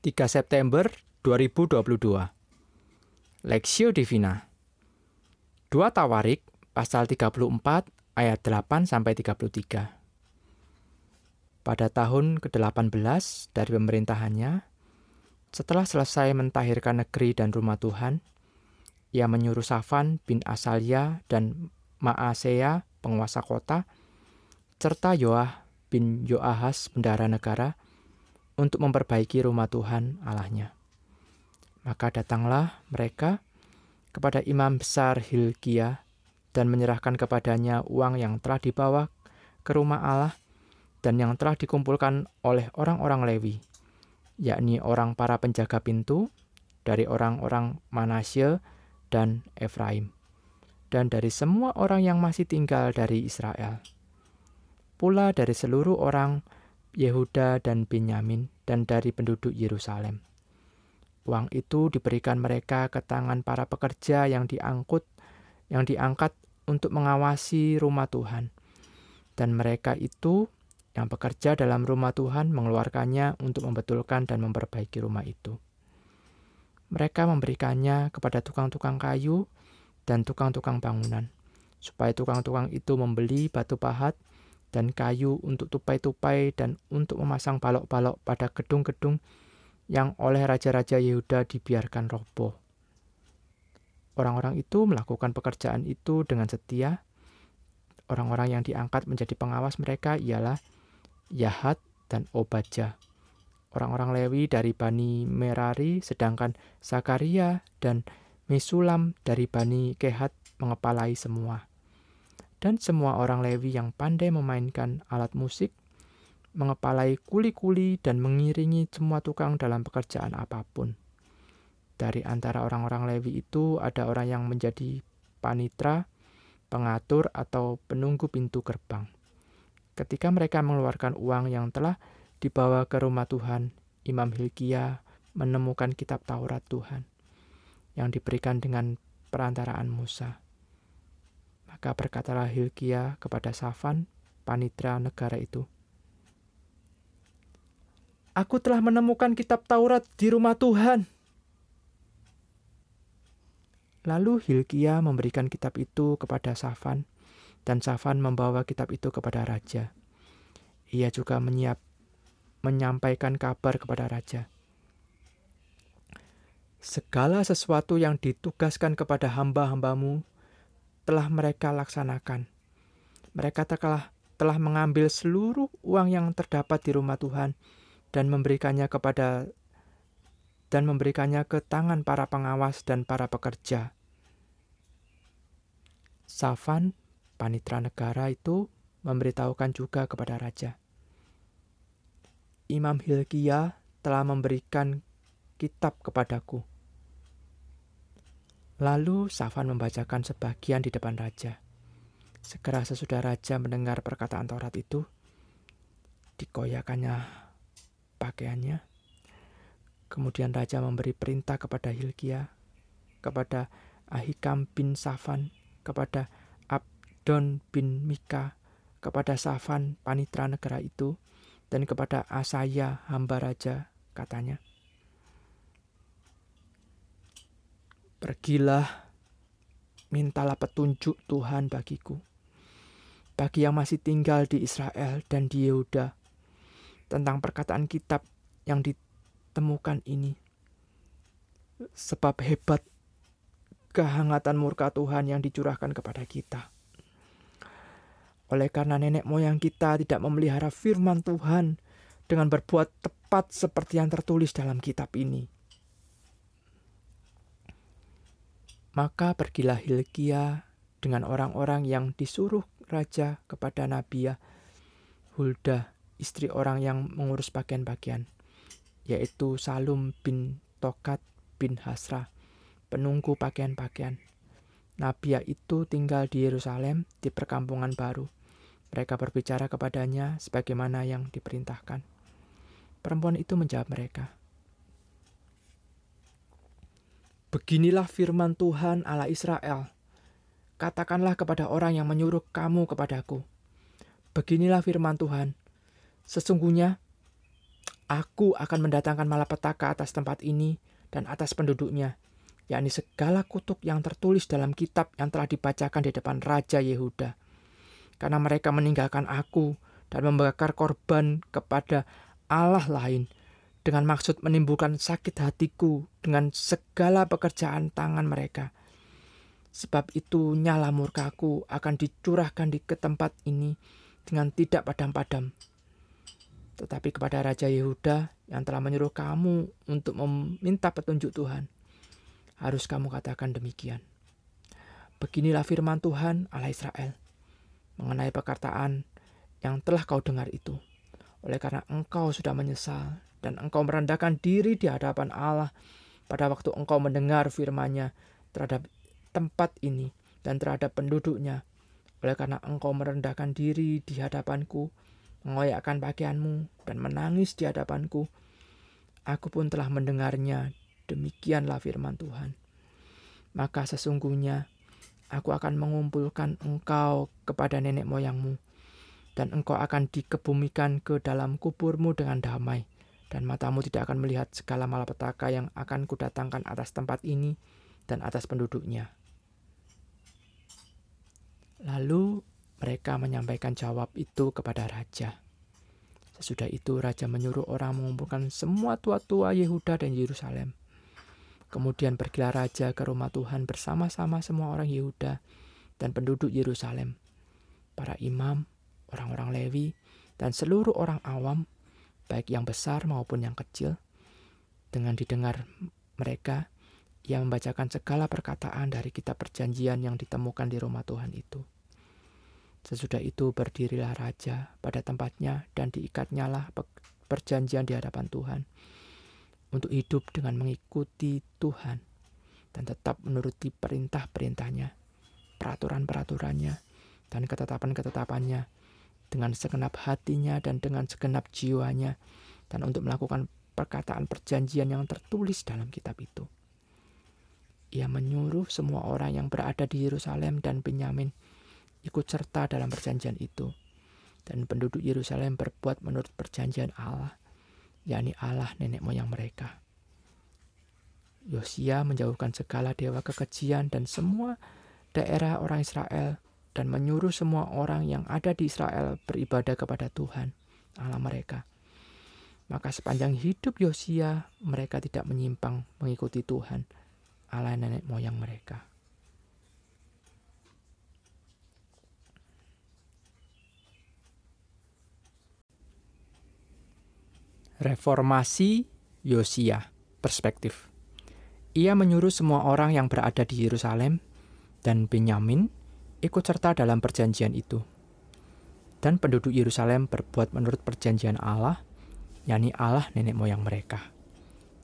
3 September 2022 Lexio Divina. 2 Tawarik pasal 34 ayat 8 sampai 33 Pada tahun ke-18 dari pemerintahannya setelah selesai mentahirkan negeri dan rumah Tuhan ia menyuruh Safan bin Asalia dan Maasea penguasa kota serta Yoah bin Yoahas bendara negara untuk memperbaiki rumah Tuhan Allahnya. Maka datanglah mereka kepada imam besar Hilkia dan menyerahkan kepadanya uang yang telah dibawa ke rumah Allah dan yang telah dikumpulkan oleh orang-orang Lewi, yakni orang para penjaga pintu dari orang-orang Manasye dan Efraim, dan dari semua orang yang masih tinggal dari Israel. Pula dari seluruh orang Yehuda dan Benyamin, dan dari penduduk Yerusalem. Uang itu diberikan mereka ke tangan para pekerja yang diangkut, yang diangkat untuk mengawasi rumah Tuhan. Dan mereka itu yang bekerja dalam rumah Tuhan mengeluarkannya untuk membetulkan dan memperbaiki rumah itu. Mereka memberikannya kepada tukang-tukang kayu dan tukang-tukang bangunan, supaya tukang-tukang itu membeli batu pahat dan kayu untuk tupai-tupai dan untuk memasang balok-balok pada gedung-gedung yang oleh raja-raja Yehuda dibiarkan roboh. Orang-orang itu melakukan pekerjaan itu dengan setia. Orang-orang yang diangkat menjadi pengawas mereka ialah Yahat dan Obadja. Orang-orang Lewi dari Bani Merari, sedangkan Zakaria dan Mesulam dari Bani Kehat mengepalai semua dan semua orang Lewi yang pandai memainkan alat musik, mengepalai kuli-kuli dan mengiringi semua tukang dalam pekerjaan apa pun. Dari antara orang-orang Lewi itu ada orang yang menjadi panitra, pengatur atau penunggu pintu gerbang. Ketika mereka mengeluarkan uang yang telah dibawa ke rumah Tuhan, Imam Hilkia menemukan kitab Taurat Tuhan yang diberikan dengan perantaraan Musa. Maka berkatalah Hilkia kepada Safan, panitra negara itu. Aku telah menemukan kitab Taurat di rumah Tuhan. Lalu Hilkia memberikan kitab itu kepada Safan, dan Safan membawa kitab itu kepada raja. Ia juga menyiap, menyampaikan kabar kepada raja. Segala sesuatu yang ditugaskan kepada hamba-hambamu telah mereka laksanakan. Mereka telah telah mengambil seluruh uang yang terdapat di rumah Tuhan dan memberikannya kepada dan memberikannya ke tangan para pengawas dan para pekerja. Safan, panitra negara itu memberitahukan juga kepada raja. Imam Hilkia telah memberikan kitab kepadaku. Lalu Safan membacakan sebagian di depan raja. Segera sesudah raja mendengar perkataan Taurat itu, dikoyakannya pakaiannya. Kemudian raja memberi perintah kepada Hilkia, kepada Ahikam bin Safan, kepada Abdon bin Mika, kepada Safan panitra negara itu, dan kepada Asaya hamba raja, katanya. Pergilah, mintalah petunjuk Tuhan bagiku, bagi yang masih tinggal di Israel dan di Yehuda, tentang perkataan kitab yang ditemukan ini. Sebab hebat kehangatan murka Tuhan yang dicurahkan kepada kita. Oleh karena nenek moyang kita tidak memelihara firman Tuhan dengan berbuat tepat seperti yang tertulis dalam kitab ini Maka pergilah Hilkia dengan orang-orang yang disuruh raja kepada Nabiya Hulda, istri orang yang mengurus bagian-bagian, yaitu Salum bin Tokat bin Hasra, penunggu pakaian-pakaian. Nabiya itu tinggal di Yerusalem di perkampungan baru. Mereka berbicara kepadanya sebagaimana yang diperintahkan. Perempuan itu menjawab mereka, Beginilah firman Tuhan Allah Israel. Katakanlah kepada orang yang menyuruh kamu kepadaku. Beginilah firman Tuhan. Sesungguhnya Aku akan mendatangkan malapetaka atas tempat ini dan atas penduduknya, yakni segala kutuk yang tertulis dalam kitab yang telah dibacakan di depan Raja Yehuda. Karena mereka meninggalkan aku dan membakar korban kepada Allah lain, dengan maksud menimbulkan sakit hatiku dengan segala pekerjaan tangan mereka. Sebab itu nyala murkaku akan dicurahkan di ke tempat ini dengan tidak padam-padam. Tetapi kepada Raja Yehuda yang telah menyuruh kamu untuk meminta petunjuk Tuhan, harus kamu katakan demikian. Beginilah firman Tuhan Allah Israel mengenai perkataan yang telah kau dengar itu. Oleh karena engkau sudah menyesal dan engkau merendahkan diri di hadapan Allah pada waktu engkau mendengar firman-Nya terhadap tempat ini dan terhadap penduduknya. Oleh karena engkau merendahkan diri di hadapanku, mengoyakkan pakaianmu, dan menangis di hadapanku, aku pun telah mendengarnya. Demikianlah firman Tuhan. Maka sesungguhnya aku akan mengumpulkan engkau kepada nenek moyangmu, dan engkau akan dikebumikan ke dalam kuburmu dengan damai dan matamu tidak akan melihat segala malapetaka yang akan kudatangkan atas tempat ini dan atas penduduknya. Lalu mereka menyampaikan jawab itu kepada raja. Sesudah itu raja menyuruh orang mengumpulkan semua tua-tua Yehuda dan Yerusalem. Kemudian pergilah raja ke rumah Tuhan bersama-sama semua orang Yehuda dan penduduk Yerusalem, para imam, orang-orang Lewi, dan seluruh orang awam baik yang besar maupun yang kecil. Dengan didengar mereka, ia membacakan segala perkataan dari kitab perjanjian yang ditemukan di rumah Tuhan itu. Sesudah itu berdirilah raja pada tempatnya dan diikatnyalah perjanjian di hadapan Tuhan untuk hidup dengan mengikuti Tuhan dan tetap menuruti perintah-perintahnya, peraturan-peraturannya, dan ketetapan-ketetapannya dengan segenap hatinya dan dengan segenap jiwanya dan untuk melakukan perkataan perjanjian yang tertulis dalam kitab itu. Ia menyuruh semua orang yang berada di Yerusalem dan Benyamin ikut serta dalam perjanjian itu. Dan penduduk Yerusalem berbuat menurut perjanjian Allah, yakni Allah nenek moyang mereka. Yosia menjauhkan segala dewa kekejian dan semua daerah orang Israel dan menyuruh semua orang yang ada di Israel beribadah kepada Tuhan, Allah mereka. Maka sepanjang hidup Yosia, mereka tidak menyimpang mengikuti Tuhan, Allah nenek moyang mereka. Reformasi Yosia Perspektif Ia menyuruh semua orang yang berada di Yerusalem dan Benyamin ikut serta dalam perjanjian itu. Dan penduduk Yerusalem berbuat menurut perjanjian Allah, yakni Allah nenek moyang mereka.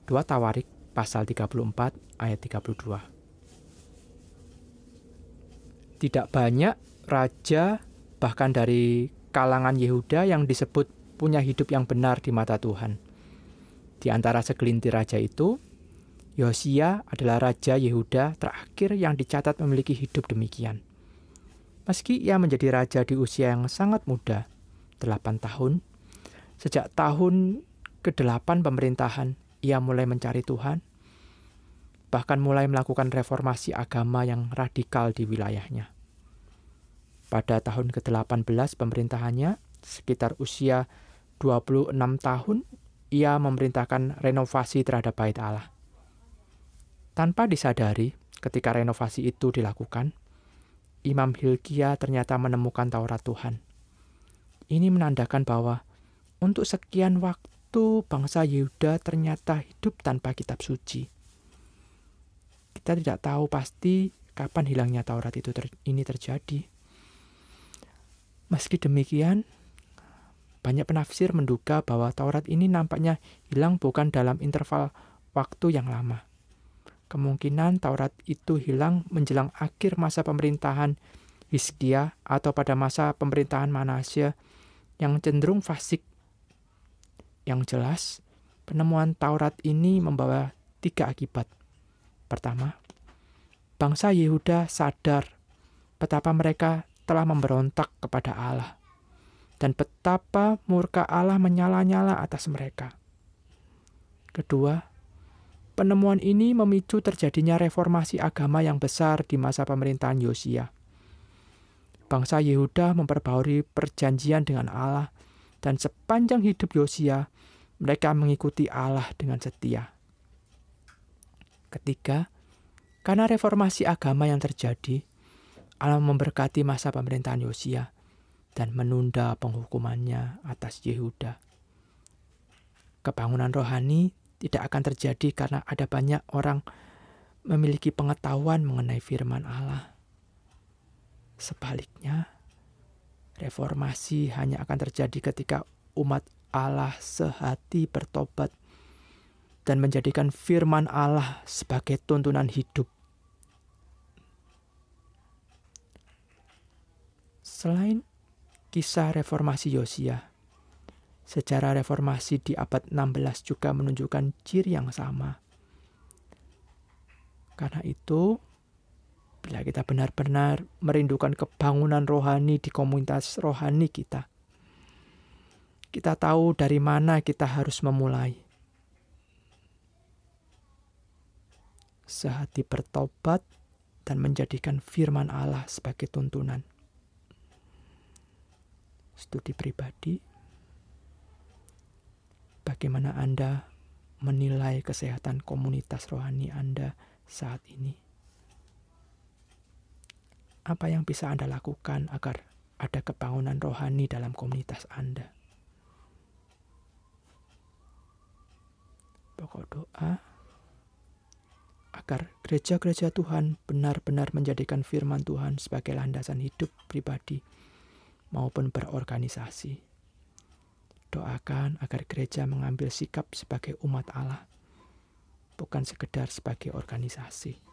2 Tawarik pasal 34 ayat 32. Tidak banyak raja bahkan dari kalangan Yehuda yang disebut punya hidup yang benar di mata Tuhan. Di antara segelintir raja itu, Yosia adalah raja Yehuda terakhir yang dicatat memiliki hidup demikian. Meski ia menjadi raja di usia yang sangat muda, 8 tahun, sejak tahun ke-8 pemerintahan, ia mulai mencari Tuhan, bahkan mulai melakukan reformasi agama yang radikal di wilayahnya. Pada tahun ke-18 pemerintahannya, sekitar usia 26 tahun, ia memerintahkan renovasi terhadap bait Allah. Tanpa disadari, ketika renovasi itu dilakukan, Imam Hilkia ternyata menemukan Taurat Tuhan. Ini menandakan bahwa untuk sekian waktu bangsa Yehuda ternyata hidup tanpa kitab suci. Kita tidak tahu pasti kapan hilangnya Taurat itu ter ini terjadi. Meski demikian, banyak penafsir menduga bahwa Taurat ini nampaknya hilang bukan dalam interval waktu yang lama. Kemungkinan Taurat itu hilang menjelang akhir masa pemerintahan Hizkia atau pada masa pemerintahan Manasya yang cenderung fasik. Yang jelas, penemuan Taurat ini membawa tiga akibat. Pertama, bangsa Yehuda sadar betapa mereka telah memberontak kepada Allah dan betapa murka Allah menyala-nyala atas mereka. Kedua, penemuan ini memicu terjadinya reformasi agama yang besar di masa pemerintahan Yosia. Bangsa Yehuda memperbaharui perjanjian dengan Allah dan sepanjang hidup Yosia mereka mengikuti Allah dengan setia. Ketiga, karena reformasi agama yang terjadi, Allah memberkati masa pemerintahan Yosia dan menunda penghukumannya atas Yehuda. Kebangunan rohani tidak akan terjadi karena ada banyak orang memiliki pengetahuan mengenai firman Allah. Sebaliknya, reformasi hanya akan terjadi ketika umat Allah sehati bertobat dan menjadikan firman Allah sebagai tuntunan hidup. Selain kisah reformasi Yosia, Sejarah reformasi di abad 16 juga menunjukkan ciri yang sama. Karena itu, bila kita benar-benar merindukan kebangunan rohani di komunitas rohani kita, kita tahu dari mana kita harus memulai. Sehati bertobat dan menjadikan firman Allah sebagai tuntunan. Studi pribadi Bagaimana Anda menilai kesehatan komunitas rohani Anda saat ini? Apa yang bisa Anda lakukan agar ada kebangunan rohani dalam komunitas Anda? Pokok doa agar gereja-gereja Tuhan benar-benar menjadikan firman Tuhan sebagai landasan hidup pribadi maupun berorganisasi. Doakan agar gereja mengambil sikap sebagai umat Allah, bukan sekedar sebagai organisasi.